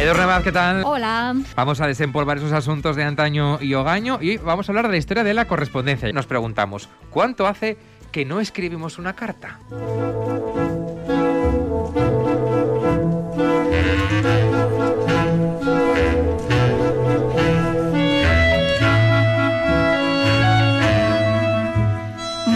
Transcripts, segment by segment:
Edurne Baz, ¿qué tal? Hola. Vamos a desempolvar esos asuntos de antaño y hogaño y vamos a hablar de la historia de la correspondencia. Nos preguntamos, ¿cuánto hace que no escribimos una carta?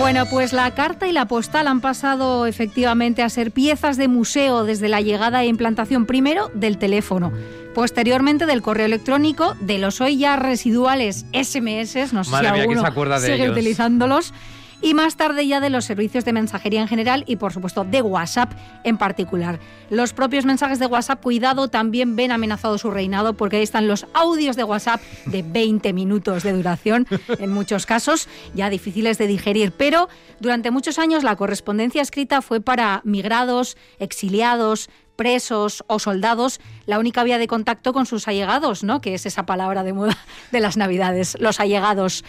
Bueno, pues la carta y la postal han pasado efectivamente a ser piezas de museo desde la llegada e implantación primero del teléfono, posteriormente del correo electrónico, de los hoy ya residuales SMS, no sé Madre si mía, ¿quién alguno se acuerda de sigue ellos? utilizándolos, y más tarde ya de los servicios de mensajería en general y por supuesto de WhatsApp en particular. Los propios mensajes de WhatsApp, cuidado, también ven amenazado su reinado porque ahí están los audios de WhatsApp de 20 minutos de duración, en muchos casos ya difíciles de digerir, pero durante muchos años la correspondencia escrita fue para migrados, exiliados, presos o soldados la única vía de contacto con sus allegados, ¿no? Que es esa palabra de moda de las Navidades, los allegados.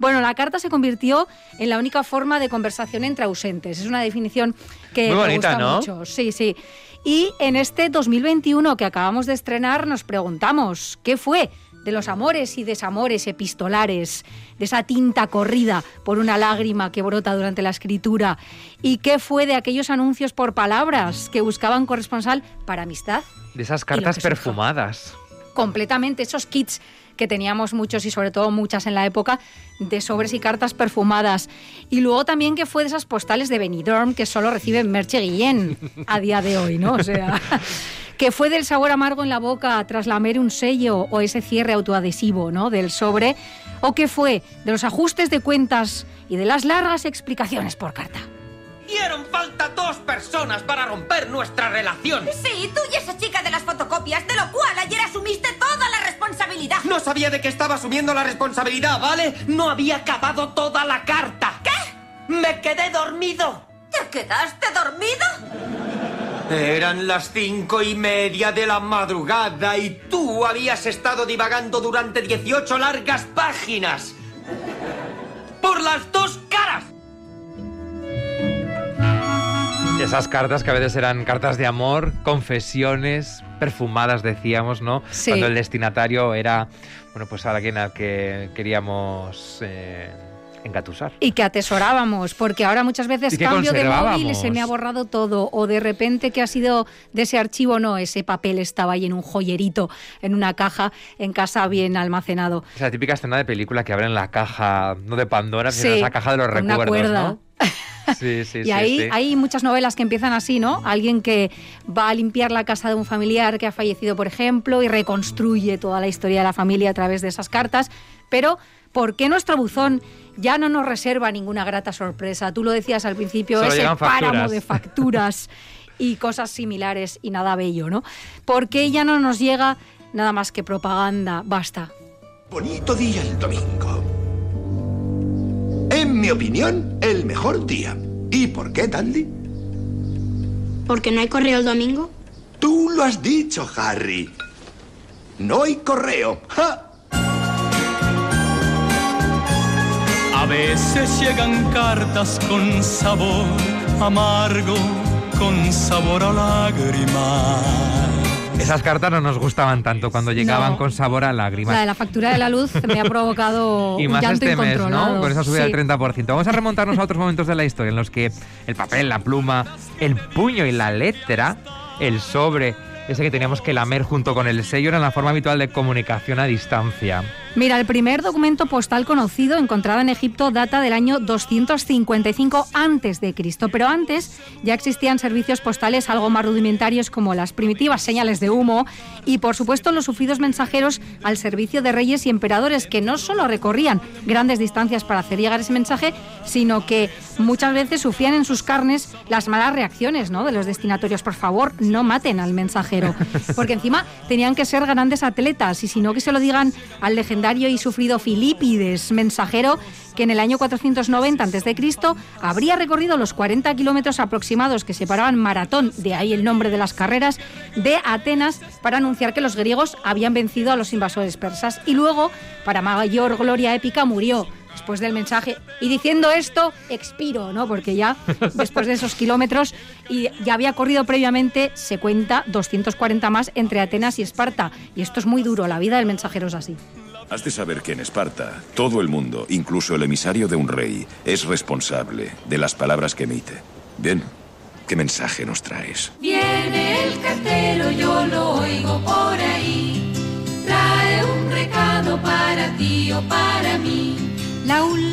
Bueno, la carta se convirtió en la única forma de conversación entre ausentes. Es una definición que Muy me bonita, gusta ¿no? mucho. Sí, sí. Y en este 2021 que acabamos de estrenar nos preguntamos, ¿qué fue de los amores y desamores epistolares, de esa tinta corrida por una lágrima que brota durante la escritura? ¿Y qué fue de aquellos anuncios por palabras que buscaban corresponsal para amistad? De esas cartas perfumadas. completamente esos kits que teníamos muchos y sobre todo muchas en la época de sobres y cartas perfumadas. Y luego también que fue de esas postales de Benidorm que solo reciben Merche Guillén a día de hoy, ¿no? O sea, que fue del sabor amargo en la boca tras lamer un sello o ese cierre autoadhesivo, ¿no? Del sobre. O que fue de los ajustes de cuentas y de las largas explicaciones por carta. Dieron falta dos personas para romper nuestra relación. Sí, tú y esa chica de las fotocopias, de lo cual ayer asumiste toda la. No sabía de qué estaba asumiendo la responsabilidad, ¿vale? No había acabado toda la carta. ¿Qué? Me quedé dormido. ¿Te quedaste dormido? Eran las cinco y media de la madrugada y tú habías estado divagando durante 18 largas páginas. Por las dos Esas cartas que a veces eran cartas de amor, confesiones, perfumadas, decíamos, ¿no? Sí. Cuando el destinatario era, bueno, pues alguien al que queríamos eh, engatusar. Y que atesorábamos, porque ahora muchas veces cambio de móvil y se me ha borrado todo, o de repente que ha sido de ese archivo, no, ese papel estaba ahí en un joyerito, en una caja, en casa bien almacenado. Es la típica escena de película que abren la caja, no de Pandora, sino Sí, esa caja de los una recuerdos, cuerda. ¿no? Sí, sí, y sí, ahí sí. hay muchas novelas que empiezan así, ¿no? Alguien que va a limpiar la casa de un familiar que ha fallecido, por ejemplo, y reconstruye toda la historia de la familia a través de esas cartas. Pero, ¿por qué nuestro buzón ya no nos reserva ninguna grata sorpresa? Tú lo decías al principio, Solo ese llegan facturas. páramo de facturas y cosas similares y nada bello, ¿no? ¿Por qué ya no nos llega nada más que propaganda? Basta. Bonito día el domingo. En mi opinión, el mejor día. ¿Y por qué, Tandy? ¿Porque no hay correo el domingo? Tú lo has dicho, Harry. No hay correo. ¡Ja! A veces llegan cartas con sabor amargo, con sabor a lágrima. Esas cartas no nos gustaban tanto cuando llegaban No. con sabor a lágrimas. La de la factura de la luz me ha provocado Y un más llanto este mes. ¿no? Con esa subida Sí. del 30%. Vamos a remontarnos a otros momentos de la historia en los que el papel, la pluma, el puño y la letra, el sobre, ese que teníamos que lamer junto con el sello, eran la forma habitual de comunicación a distancia. Mira, el primer documento postal conocido encontrado en Egipto data del año 255 antes de Cristo, pero antes ya existían servicios postales algo más rudimentarios como las primitivas señales de humo y por supuesto los sufridos mensajeros al servicio de reyes y emperadores que no solo recorrían grandes distancias para hacer llegar ese mensaje, sino que muchas veces sufrían en sus carnes las malas reacciones ¿no? de los destinatorios. Por favor, no maten al mensajero, porque encima tenían que ser grandes atletas y si no que se lo digan al legendario legendario y sufrido Filipides, mensajero que en el año 490 a.C. habría recorrido los 40 kilómetros aproximados que separaban Maratón, de ahí el nombre de las carreras, de Atenas para anunciar que los griegos habían vencido a los invasores persas y luego, para mayor gloria épica, murió después del mensaje. Y diciendo esto, expiro, ¿no? Porque ya después de esos kilómetros y ya había corrido previamente, se cuenta, 240 más entre Atenas y Esparta. Y esto es muy duro, la vida del mensajero es así. Has de saber que en Esparta, todo el mundo, incluso el emisario de un rey, es responsable de las palabras que emite. Bien, ¿qué mensaje nos traes? Viene el cartero, yo lo oigo por ahí. Trae un recado para ti o para mí.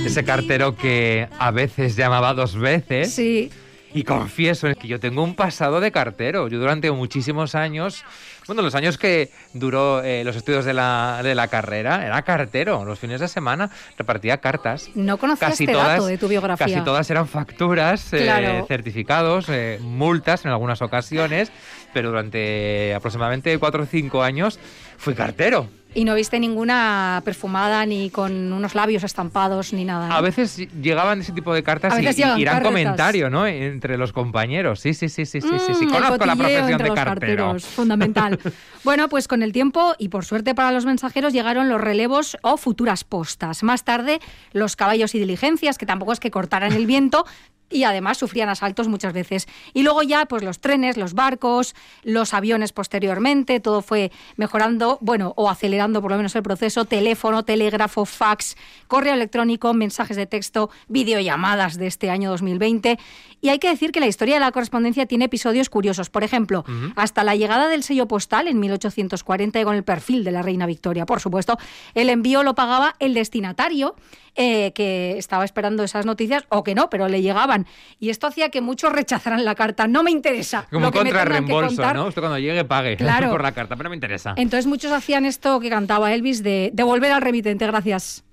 Ese cartero que a veces llamaba dos veces. Sí. Y confieso que yo tengo un pasado de cartero. Yo durante muchísimos años, bueno, los años que duró eh, los estudios de la, de la carrera, era cartero. Los fines de semana repartía cartas. No conocía Casi este todas- dato de tu biografía. Casi todas eran facturas, eh, certificados, eh, multas en algunas ocasiones, pero durante aproximadamente cuatro o cinco años fui cartero. Y no viste ninguna perfumada ni con unos labios estampados ni nada. ¿no? A veces llegaban ese tipo de cartas y, y cartas. comentario, ¿no? Entre los compañeros. Sí, sí, sí, sí, sí, sí, sí. Mm, Conozco la profesión de cartero. carteros, fundamental. bueno, pues con el tiempo y por suerte para los mensajeros llegaron los relevos o futuras postas. Más tarde, los caballos y diligencias, que tampoco es que cortaran el viento. Y además sufrían asaltos muchas veces. Y luego ya, pues los trenes, los barcos, los aviones posteriormente, todo fue mejorando, bueno, o acelerando por lo menos el proceso, teléfono, telégrafo, fax, correo electrónico, mensajes de texto, videollamadas de este año 2020. Y hay que decir que la historia de la correspondencia tiene episodios curiosos. Por ejemplo, hasta la llegada del sello postal en 1840 y con el perfil de la reina Victoria, por supuesto, el envío lo pagaba el destinatario eh, que estaba esperando esas noticias o que no, pero le llegaban. Y esto hacía que muchos rechazaran la carta. No me interesa. Como lo que me tengan que contrarreembolso, contar. ¿no? Usted cuando llegue pague Claro. por la carta, pero no me interesa. Entonces muchos hacían esto que cantaba Elvis de devolver al remitente, gracias.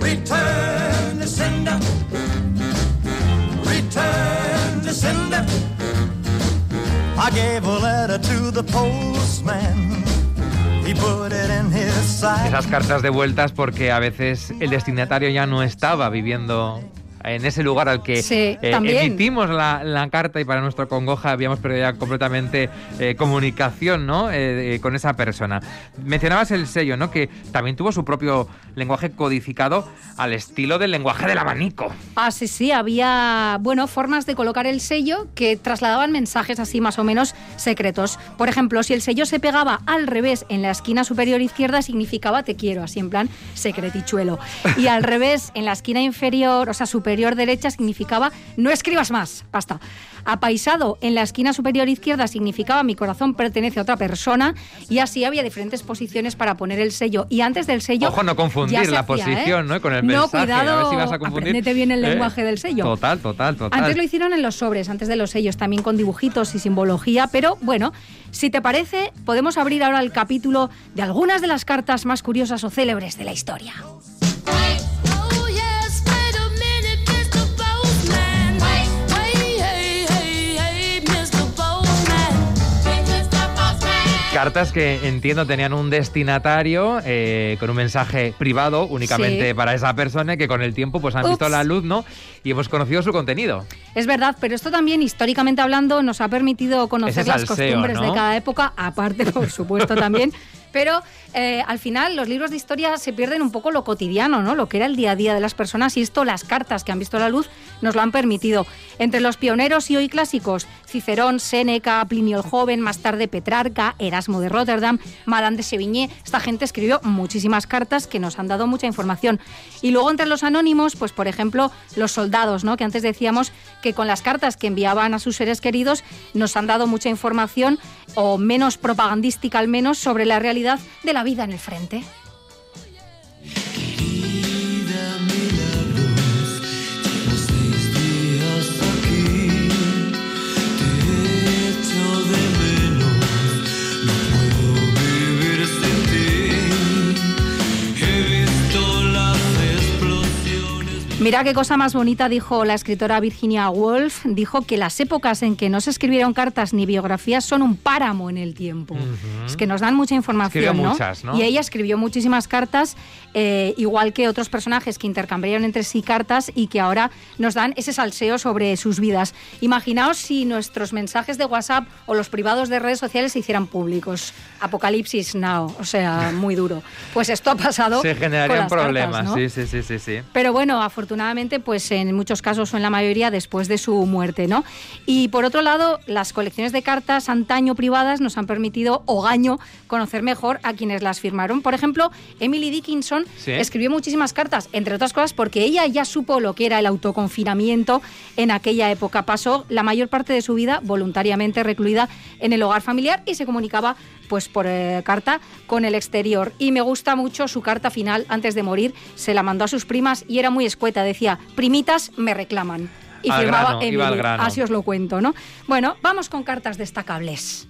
Return to sender. Return to sender. I gave a letter to the postman. He put it in his sack. Esas cartas de vueltas porque a veces el destinatario ya no estaba viviendo en ese lugar al que Sí, eh, emitimos la, la carta y para nuestra congoja habíamos perdido ya completamente eh, comunicación ¿no? Eh, con esa persona. Mencionabas el sello, ¿no? que también tuvo su propio lenguaje codificado al estilo del lenguaje del abanico. Ah, sí, sí, había, bueno, formas de colocar el sello que trasladaban mensajes así más o menos secretos. Por ejemplo, si el sello se pegaba al revés en la esquina superior izquierda, significaba te quiero, así en plan secretichuelo. Y al revés en la esquina inferior, o sea, superior derecha, significaba no escribas más, basta. Apaisado en la esquina superior izquierda significaba mi corazón pertenece a otra persona y así había diferentes posiciones para poner el sello. Y antes del sello... Ojo, no confundir la hacía, posición ¿eh? ¿no? con el No, mensaje. cuidado, a ver si vas a confundir. aprendete bien el ¿eh? lenguaje del sello. Total, total, total. Antes lo hicieron en los sobres, antes de los sellos, también con dibujitos y simbología, pero bueno, si te parece, podemos abrir ahora el capítulo de algunas de las cartas más curiosas o célebres de la historia. Cartas que entiendo tenían un destinatario eh, con un mensaje privado únicamente Sí. para esa persona que con el tiempo pues han visto la luz, ¿no? Y hemos conocido su contenido. Es verdad, pero esto también históricamente hablando nos ha permitido conocer las salseo, costumbres ¿no? de cada época, aparte por supuesto también. Pero eh, al final los libros de historia se pierden un poco lo cotidiano, ¿no? Lo que era el día a día de las personas y esto las cartas que han visto la luz nos lo han permitido. Entre los pioneros y hoy clásicos, Cicerón, Séneca, Plinio el Joven, más tarde Petrarca, Erasmo de Rotterdam, Madame de Sevigné, esta gente escribió muchísimas cartas que nos han dado mucha información. Y luego entre los anónimos, pues por ejemplo, los soldados, ¿no? Que antes decíamos que con las cartas que enviaban a sus seres queridos nos han dado mucha información o menos propagandística al menos sobre la realidad de la vida en el frente. Mira qué cosa más bonita dijo la escritora Virginia Woolf. Dijo que las épocas en que no se escribieron cartas ni biografías son un páramo en el tiempo. Es que nos dan mucha información, ¿no? muchas, ¿no? Y ella escribió muchísimas cartas, eh, igual que otros personajes que intercambiaron entre sí cartas y que ahora nos dan ese salseo sobre sus vidas. Imaginaos si nuestros mensajes de WhatsApp o los privados de redes sociales se hicieran públicos. Apocalipsis now, o sea, muy duro. Pues esto ha pasado. Se con generarían cartas, problemas, ¿no? sí, sí, sí. Pero bueno, afortunadamente, pues en muchos casos o en la mayoría después de su muerte, ¿no? Y por otro lado, las colecciones de cartas antaño privadas nos han permitido, hogaño, conocer mejor a quienes las firmaron. Por ejemplo, Emily Dickinson Sí. escribió muchísimas cartas, entre otras cosas porque ella ya supo lo que era el autoconfinamiento en aquella época. Pasó la mayor parte de su vida voluntariamente recluida en el hogar familiar y se comunicaba pues por eh, carta con el exterior. Y me gusta mucho su carta final antes de morir. Se la mandó a sus primas y era muy escueta. Decía, primitas me reclaman. Y Al firmaba grano, grano. Así os lo cuento, ¿no? Bueno, vamos con cartas destacables.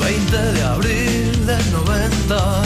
20 de abril del 90.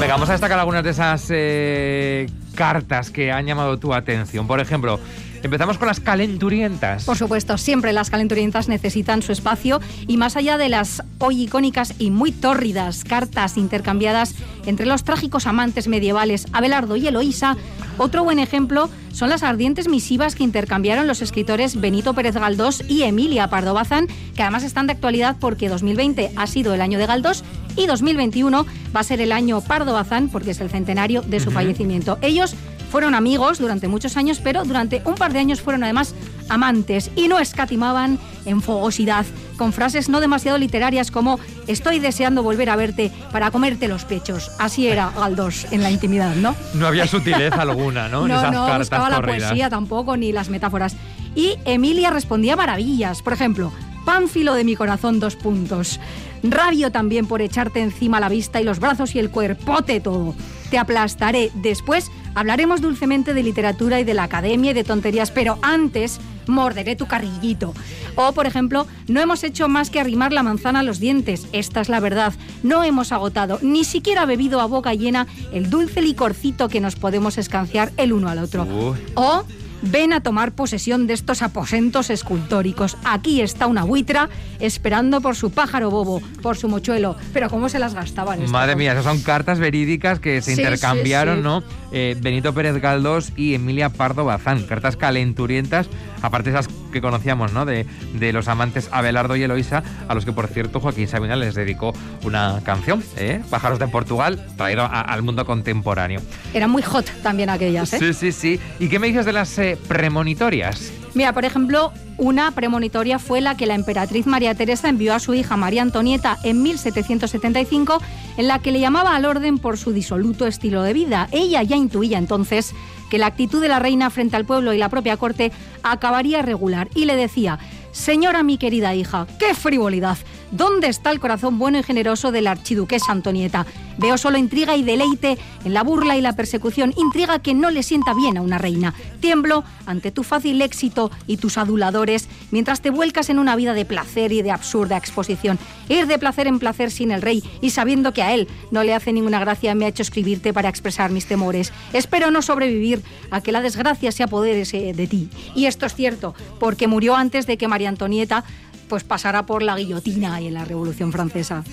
Venga, vamos a destacar algunas de esas eh, cartas que han llamado tu atención. Por ejemplo, empezamos con las calenturientas. Por supuesto, siempre las calenturientas necesitan su espacio y más allá de las hoy icónicas y muy tórridas cartas intercambiadas entre los trágicos amantes medievales Abelardo y Eloísa, otro buen ejemplo son las ardientes misivas que intercambiaron los escritores Benito Pérez Galdós y Emilia Pardo Bazán, que además están de actualidad porque 2020 ha sido el año de Galdós y 2021 va a ser el año Pardo Bazán porque es el centenario de su fallecimiento. Ellos fueron amigos durante muchos años, pero durante un par de años fueron además amantes y no escatimaban en fogosidad, con frases no demasiado literarias como estoy deseando volver a verte para comerte los pechos. Así era Galdós en la intimidad, ¿no? No había sutileza alguna, ¿no? en No, esas no cartas buscaba la poesía tampoco, ni las metáforas. Y Emilia respondía maravillas. Por ejemplo, Pánfilo de mi corazón, dos puntos. Rabio también por echarte encima la vista y los brazos y el cuerpote todo. Te aplastaré. Después hablaremos dulcemente de literatura y de la academia y de tonterías, pero antes morderé tu carrillito. O, por ejemplo, no hemos hecho más que arrimar la manzana a los dientes. Esta es la verdad. No hemos agotado, ni siquiera bebido a boca llena el dulce licorcito que nos podemos escanciar el uno al otro. Uy. O ven a tomar posesión de estos aposentos escultóricos. Aquí está una buitra esperando por su pájaro bobo, por su mochuelo. Pero cómo se las gastaban. estas Madre mía, esas son cartas verídicas que se Sí, intercambiaron, sí, sí. ¿no? Eh, Benito Pérez Galdós y Emilia Pardo Bazán. Cartas calenturientas, aparte de esas que conocíamos, ¿no? De, de los amantes Abelardo y Eloísa, a los que, por cierto, Joaquín Sabina les dedicó una canción, ¿eh? Pájaros de Portugal, traído a- al mundo contemporáneo. Eran muy hot también aquellas, ¿eh? Sí, sí, sí. ¿Y qué me dices de las eh, premonitorias? Mira, por ejemplo, una premonitoria fue la que la emperatriz María Teresa envió a su hija María Antonieta en 1775, en la que le llamaba al orden por su disoluto estilo de vida. Ella ya intuía entonces que la actitud de la reina frente al pueblo y la propia corte acabaría regular y le decía, Señora mi querida hija, qué frivolidad. ¿Dónde está el corazón bueno y generoso de la archiduquesa Antonieta? Veo solo intriga y deleite en la burla y la persecución, intriga que no le sienta bien a una reina. Tiemblo ante tu fácil éxito y tus aduladores, mientras te vuelcas en una vida de placer y de absurda exposición. Ir de placer en placer sin el rey y sabiendo que a él no le hace ninguna gracia me ha hecho escribirte para expresar mis temores. Espero no sobrevivir a que la desgracia se apodere de ti. Y esto es cierto, porque murió antes de que María Antonieta pues pasara por la guillotina y en la Revolución Francesa.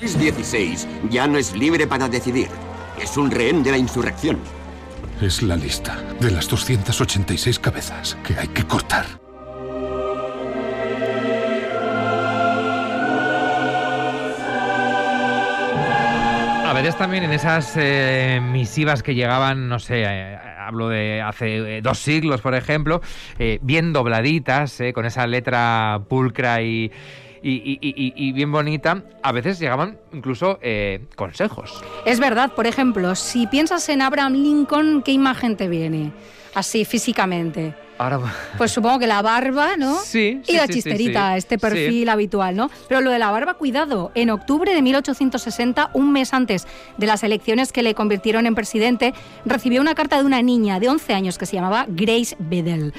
Luis XVI ya no es libre para decidir. Es un rehén de la insurrección. Es la lista de las 286 cabezas que hay que cortar. A veces también en esas eh, misivas que llegaban, no sé, eh, hablo de hace eh, dos siglos, por ejemplo, eh, bien dobladitas, eh, con esa letra pulcra y, y- bien bonita, a veces llegaban incluso consejos. Es verdad, por ejemplo, si piensas en Abraham Lincoln, ¿qué imagen te viene? Así, físicamente. Ahora... Pues supongo que la barba, ¿no? Sí, Y sí, la sí, sí, chisterita, sí. este perfil habitual, ¿no? Pero lo de la barba, cuidado. En octubre de 1860, un mes antes de las elecciones que le convirtieron en presidente, recibió una carta de una niña de 11 años que se llamaba Grace Bedell.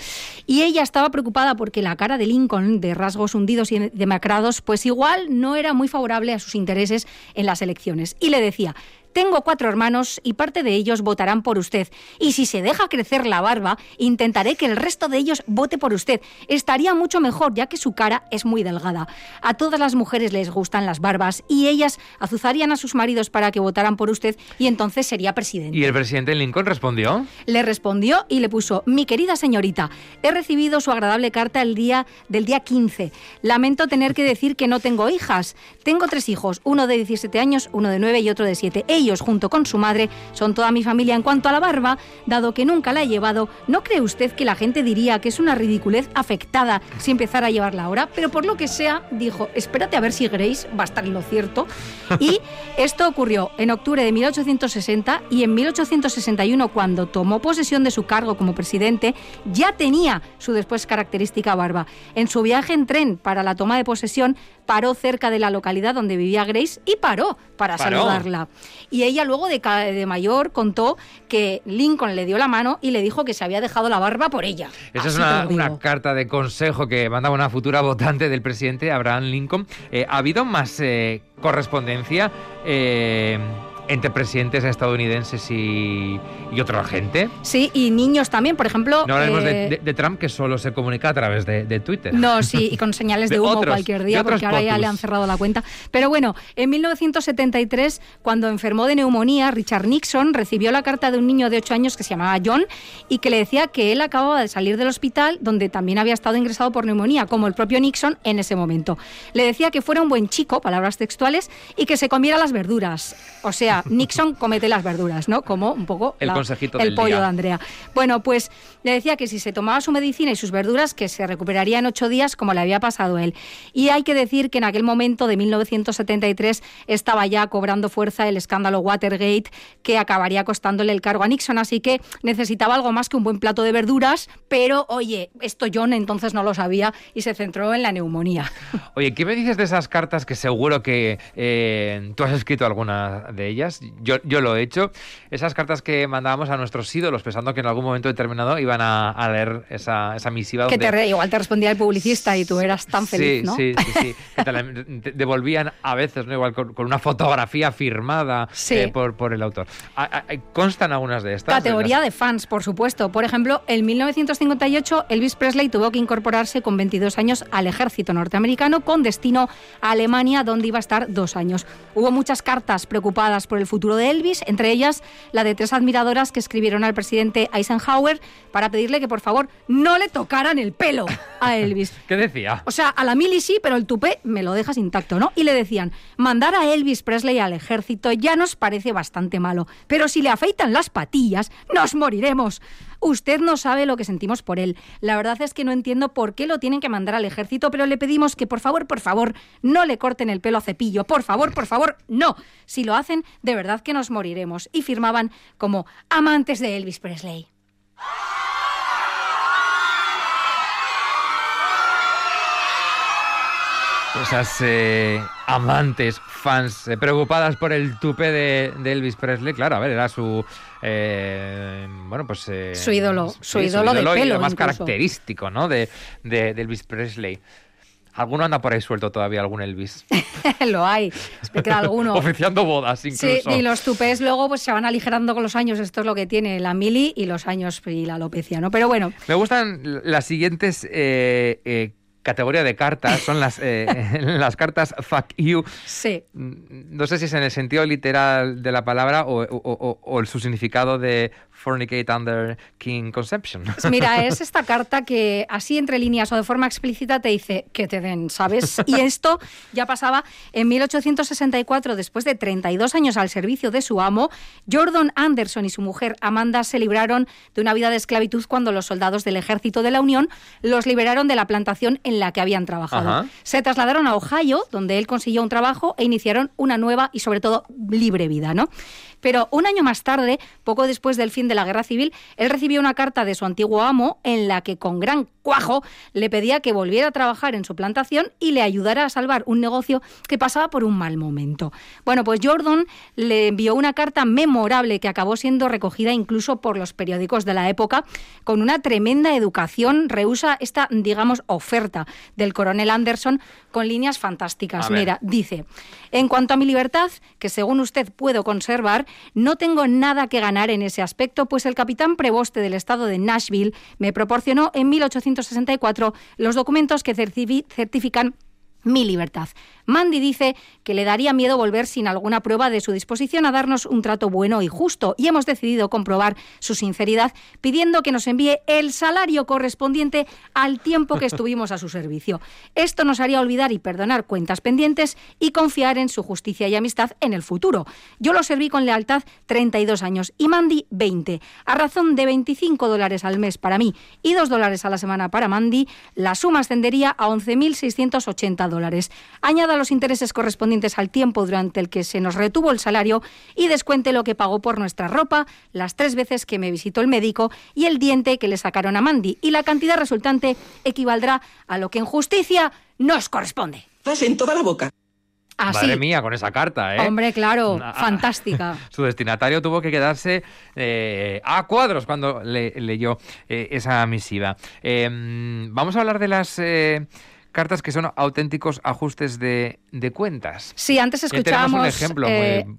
Y ella estaba preocupada porque la cara de Lincoln, de rasgos hundidos y demacrados, pues igual no era muy favorable a sus intereses en las elecciones. Y le decía, tengo cuatro hermanos y parte de ellos votarán por usted. Y si se deja crecer la barba, intentaré que el resto de ellos vote por usted. Estaría mucho mejor, ya que su cara es muy delgada. A todas las mujeres les gustan las barbas y ellas azuzarían a sus maridos para que votaran por usted y entonces sería presidente. ¿Y el presidente Lincoln respondió? Le respondió y le puso, mi querida señorita, he recibido su agradable carta el día del día 15. Lamento tener que decir que no tengo hijas. Tengo tres hijos, uno de 17 años, uno de 9 y otro de 7. Ellos, junto con su madre, son toda mi familia. En cuanto a la barba, dado que nunca la he llevado, ¿no cree usted que la gente diría que es una ridiculez afectada si empezara a llevarla ahora? Pero por lo que sea, dijo, espérate a ver si Grace va a estar en lo cierto. Y esto ocurrió en octubre de 1860 y en 1861, cuando tomó posesión de su cargo como presidente, ya tenía su después característica barba. En su viaje en tren para la toma de posesión, paró cerca de la localidad donde vivía Grace y paró para Paró. saludarla. Y ella luego de, mayor contó que Lincoln le dio la mano y le dijo que se había dejado la barba por ella. Esa es Así una, carta de consejo que manda una futura votante del presidente Abraham Lincoln. Eh, ¿Ha habido más eh, correspondencia eh, entre presidentes estadounidenses y, y otra gente? Sí, y niños también, por ejemplo. No hablemos de, eh, de- de Trump, que solo se comunica a través de, de Twitter. No, sí, y con señales de, humo otros- cualquier día, porque ahora ya le han cerrado la cuenta. Pero bueno, en 1973, cuando enfermó de neumonía, Richard Nixon recibió la carta de un niño de 8 años que se llamaba John y que le decía que él acababa de salir del hospital donde también había estado ingresado por neumonía, como el propio Nixon en ese momento. Le decía que fuera un buen chico, palabras textuales, y que se comiera las verduras. O sea, Nixon comete las verduras, ¿no? Como un poco El consejito el del pollo día. de Andrea. Bueno, pues le decía que si se tomaba su medicina y sus verduras, que se recuperaría en ocho días, como le había pasado a él. Y hay que decir que en aquel momento de 1973 estaba ya cobrando fuerza el escándalo Watergate, que acabaría costándole el cargo a Nixon. Así que necesitaba algo más que un buen plato de verduras, pero oye, esto John entonces no lo sabía y se centró en la neumonía. Oye, ¿qué me dices de esas cartas que seguro que eh, tú has escrito alguna de ellas? Yo, yo lo he hecho. Esas cartas que mandábamos a nuestros ídolos pensando que en algún momento determinado iban a, a leer esa, esa misiva. Que te donde- igual te respondía el publicista y tú eras tan feliz, sí, ¿no? Sí, sí, sí. Que te la te devolvían a veces, ¿no? Igual con, con una fotografía firmada Sí. eh, por, por el autor. ¿Constan algunas de estas? Categoría las- de fans, por supuesto. Por ejemplo, en 1958 Elvis Presley tuvo que incorporarse con 22 años al ejército norteamericano con destino a Alemania, donde iba a estar dos años. Hubo muchas cartas preocupadas por el futuro de Elvis, entre ellas la de tres admiradoras que escribieron al presidente Eisenhower para pedirle que por favor no le tocaran el pelo a Elvis. ¿Qué decía? O sea, a la mili sí, pero el tupé me lo dejas intacto, ¿no? Y le decían, mandar a Elvis Presley al ejército ya nos parece bastante malo, pero si le afeitan las patillas, nos moriremos. Usted no sabe lo que sentimos por él. La verdad es que no entiendo por qué lo tienen que mandar al ejército, pero le pedimos que por favor, por favor, no le corten el pelo a cepillo. Por favor, por favor, no. Si lo hacen, de verdad que nos moriremos. Y firmaban como amantes de Elvis Presley. Esas eh, amantes, fans, eh, preocupadas por el tupe de, de Elvis Presley, claro, a ver, era su... eh, bueno, pues... Su ídolo, sí, su ídolo de y pelo, lo más incluso. característico, ¿no? De, de, de Elvis Presley. ¿Alguno anda por ahí suelto todavía, algún Elvis? lo hay. Me queda alguno. Oficiando bodas, incluso. Sí, y los tupés luego pues se van aligerando con los años. Esto es lo que tiene la mili y los años y la alopecia, ¿no? Pero bueno, Me gustan las siguientes categoría de cartas, son las, eh, las cartas fuck you. sí. No sé si es en el sentido literal de la palabra o, o- o- o el su significado de fornicate under king conception. Pues Mira, es esta carta que así entre líneas o de forma explícita te dice que te den, ¿sabes? Y esto ya pasaba en 1864, después de 32 años al servicio de su amo, Jordan Anderson y su mujer Amanda se libraron de una vida de esclavitud cuando los soldados del ejército de la Unión los liberaron de la plantación en la que habían trabajado. Ajá. Se trasladaron a Ohio, donde él consiguió un trabajo e iniciaron una nueva y sobre todo libre vida, ¿no? Pero un año más tarde, poco después del fin de la guerra civil, él recibió una carta de su antiguo amo en la que con gran cuajo le pedía que volviera a trabajar en su plantación y le ayudara a salvar un negocio que pasaba por un mal momento. Bueno, pues Jordan le envió una carta memorable que acabó siendo recogida incluso por los periódicos de la época con una tremenda educación. Rehúsa esta, digamos, oferta del coronel Anderson con líneas fantásticas. Mira, dice, en cuanto a mi libertad, que según usted puedo conservar, no tengo nada que ganar en ese aspecto, pues el capitán preboste del estado de Nashville me proporcionó en 1864 los documentos que certifi- certifican mi libertad. Mandy dice que le daría miedo volver sin alguna prueba de su disposición a darnos un trato bueno y justo y hemos decidido comprobar su sinceridad pidiendo que nos envíe el salario correspondiente al tiempo que estuvimos a su servicio. Esto nos haría olvidar y perdonar cuentas pendientes y confiar en su justicia y amistad en el futuro. Yo lo serví con lealtad 32 años y Mandy 20. A razón de 25 dólares al mes para mí y 2 dólares a la semana para Mandy, la suma ascendería a 11.680 dólares. Añada los intereses correspondientes al tiempo durante el que se nos retuvo el salario y descuente lo que pagó por nuestra ropa, las tres veces que me visitó el médico y el diente que le sacaron a Mandy. Y la cantidad resultante equivaldrá a lo que en justicia nos corresponde. en toda la boca. Así. Madre mía, con esa carta, ¿eh? Hombre, claro, Ah. fantástica. Su destinatario tuvo que quedarse eh, a cuadros cuando le- leyó eh, esa misiva. Eh, vamos a hablar de las eh, cartas que son auténticos ajustes de, de cuentas. Sí, antes escuchábamos. un ejemplo eh, muy,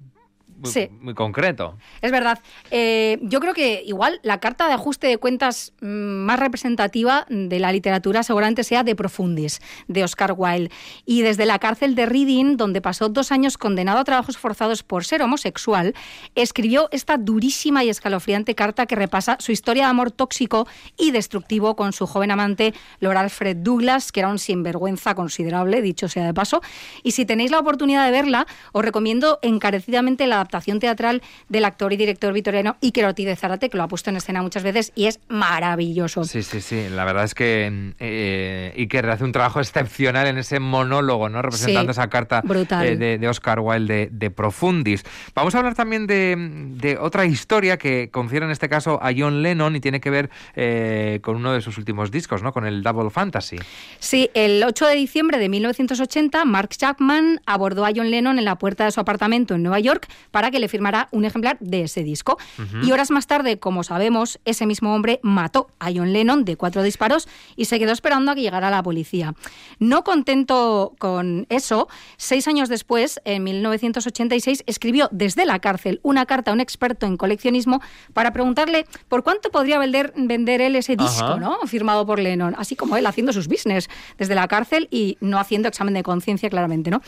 muy- sí. muy concreto. Es verdad. Eh, yo creo que igual la carta de ajuste de cuentas mm, más representativa de la literatura seguramente sea de Profundis, de Oscar Wilde. Y desde la cárcel de Reading, donde pasó dos años condenado a trabajos forzados por ser homosexual, escribió esta durísima y escalofriante carta que repasa su historia de amor tóxico y destructivo con su joven amante, Lord Alfred Douglas, que era un sinvergüenza considerable, dicho sea de paso. Y si tenéis la oportunidad de verla, os recomiendo encarecidamente la adaptación teatral del actor y director vitoriano Iker Ortiz de Zárate, que lo ha puesto en escena muchas veces y es maravilloso. Sí, sí, sí. La verdad es que eh, Iker hace un trabajo excepcional en ese monólogo, ¿no? Representando Sí, esa carta brutal. eh, de, de Oscar Wilde de, de Profundis. Vamos a hablar también de, de otra historia que confiere en este caso a John Lennon y tiene que ver eh, con uno de sus últimos discos, ¿no? Con el Double Fantasy. Sí, el 8 de diciembre de 1980, Mark Chapman abordó a John Lennon en la puerta de su apartamento en Nueva York para que le firmara un ejemplar de ese disco. Y horas más tarde, como sabemos, ese mismo hombre mató a John Lennon de cuatro disparos y se quedó esperando a que llegara la policía. No contento con eso, seis años después, en 1986, escribió desde la cárcel una carta a un experto en coleccionismo para preguntarle por cuánto podría vender, vender él ese disco, Ajá. ¿no? firmado por Lennon, así como él haciendo sus business desde la cárcel y no haciendo examen de conciencia claramente, ¿no?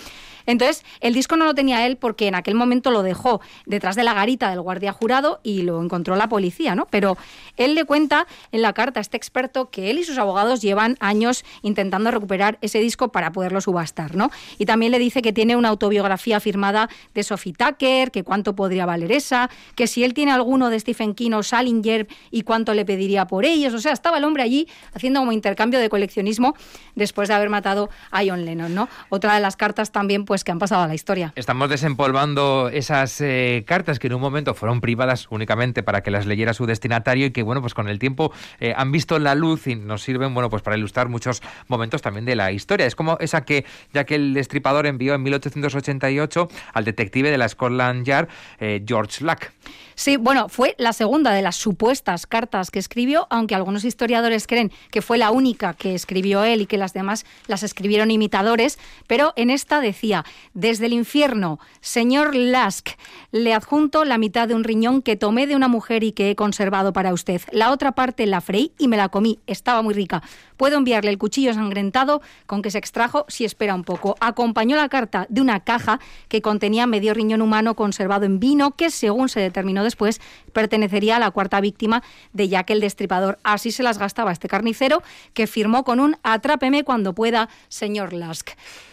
Entonces, el disco no lo tenía él porque en aquel momento lo dejó detrás de la garita del guardia jurado y lo encontró la policía, ¿no? Pero él le cuenta en la carta a este experto que él y sus abogados llevan años intentando recuperar ese disco para poderlo subastar, ¿no? Y también le dice que tiene una autobiografía firmada de Sophie Tucker, que cuánto podría valer esa, que si él tiene alguno de Stephen King o Salinger y cuánto le pediría por ellos. O sea, estaba el hombre allí haciendo como intercambio de coleccionismo después de haber matado a John Lennon, ¿no? Otra de las cartas también, pues, que han pasado a la historia. Estamos desempolvando esas eh, cartas que en un momento fueron privadas únicamente para que las leyera su destinatario y que, bueno, pues con el tiempo eh, han visto la luz y nos sirven, bueno, pues para ilustrar muchos momentos también de la historia. Es como esa que ya que el destripador envió en 1888 al detective de la Scotland Yard, eh, George Luck. Sí, bueno, fue la segunda de las supuestas cartas que escribió, aunque algunos historiadores creen que fue la única que escribió él y que las demás las escribieron imitadores, pero en esta decía, desde el infierno, señor Lask, le adjunto la mitad de un riñón que tomé de una mujer y que he conservado para usted. La otra parte la freí y me la comí, estaba muy rica. Puedo enviarle el cuchillo sangrentado con que se extrajo si espera un poco. Acompañó la carta de una caja que contenía medio riñón humano conservado en vino que, según se determinó después, pertenecería a la cuarta víctima de Jack el Destripador. Así se las gastaba este carnicero que firmó con un atrápeme cuando pueda, señor Lask.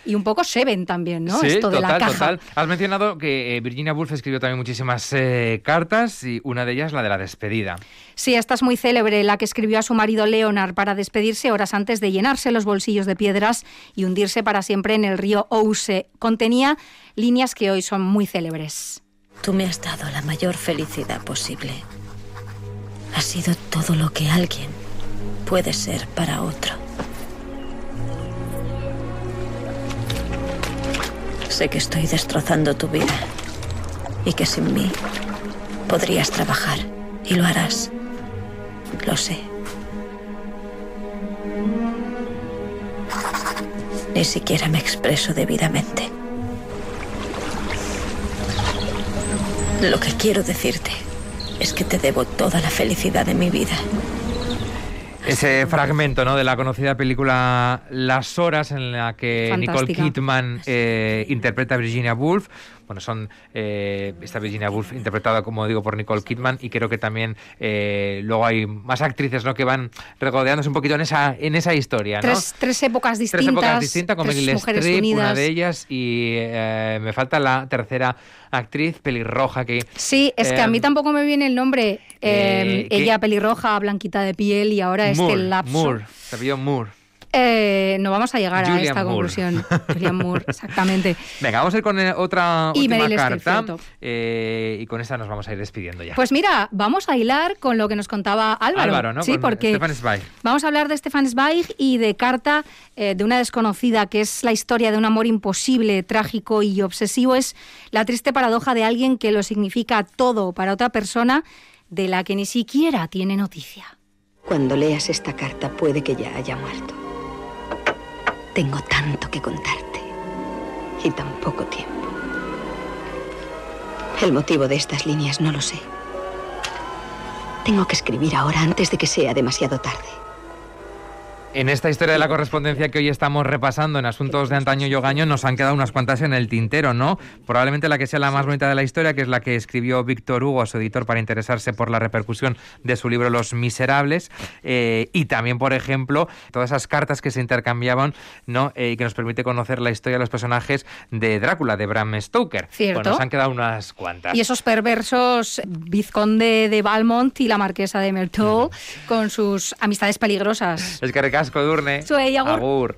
Y un poco Seven también, ¿no? Sí, Esto de total, la caja. total. Has mencionado que eh, Virginia Virginia Woolf escribió también muchísimas eh, cartas y una de ellas la de la despedida. Sí, esta es muy célebre, la que escribió a su marido Leonard para despedirse horas antes de llenarse los bolsillos de piedras y hundirse para siempre en el río Ouse. Contenía líneas que hoy son muy célebres. Tú me has dado la mayor felicidad posible. Has sido todo lo que alguien puede ser para otro. Sé que estoy destrozando tu vida y que sin mí podrías trabajar y lo harás. Lo sé. Ni siquiera me expreso debidamente. Lo que quiero decirte es que te debo toda la felicidad de mi vida. Ese fragmento ¿no? de la conocida película Las Horas, en la que Nicole. Kidman eh, interpreta a Virginia Woolf. Bueno, son eh, esta Virginia Woolf interpretada, como digo, por Nicole Kidman y creo que también eh, luego hay más actrices ¿no? que van regodeándose un poquito en esa, en esa historia. ¿no? Tres, tres épocas distintas. Tres épocas distintas, con Meryl Streep, una de ellas, y eh, me falta la tercera actriz, pelirroja, que... Sí, es que a mí eh, tampoco me viene el nombre. eh, Eh, que- ella pelirroja, blanquita de piel y ahora este Moore, lapso. Moore, se Moore. Eh, no vamos a llegar a esta Moore. conclusión. Julian Moore, exactamente. Venga, vamos a ir con eh, otra Y última carta. eh, y con esta nos vamos a ir despidiendo ya. Pues mira, vamos a hilar con lo que nos contaba Álvaro. Álvaro, ¿no? Sí, Con porque Stefan Zweig. vamos a hablar de Stefan Zweig y de Carta eh, de una desconocida, que es la historia de un amor imposible, trágico y obsesivo. Es la triste paradoja de alguien que lo significa todo para otra persona de la que ni siquiera tiene noticia. Cuando leas esta carta puede que ya haya muerto. Tengo tanto que contarte y tan poco tiempo. El motivo de estas líneas no lo sé. Tengo que escribir ahora antes de que sea demasiado tarde. En esta historia de la correspondencia que hoy estamos repasando en Asuntos de Antaño y Ogaño nos han quedado unas cuantas en el tintero, ¿no? Probablemente la que sea la más bonita de la historia, que es la que escribió Víctor Hugo, su editor, para interesarse por la repercusión de su libro Los Miserables. eh, y también, por ejemplo, todas esas cartas que se intercambiaban, ¿no? Eh, y que nos permite conocer la historia de los personajes de Drácula, de Bram Stoker. Cierto. Bueno, nos han quedado unas cuantas. Y esos perversos vizconde de Valmont y la marquesa de Merteuil con sus amistades peligrosas. Es que recasco, Durne. Zuei, agur. Agur.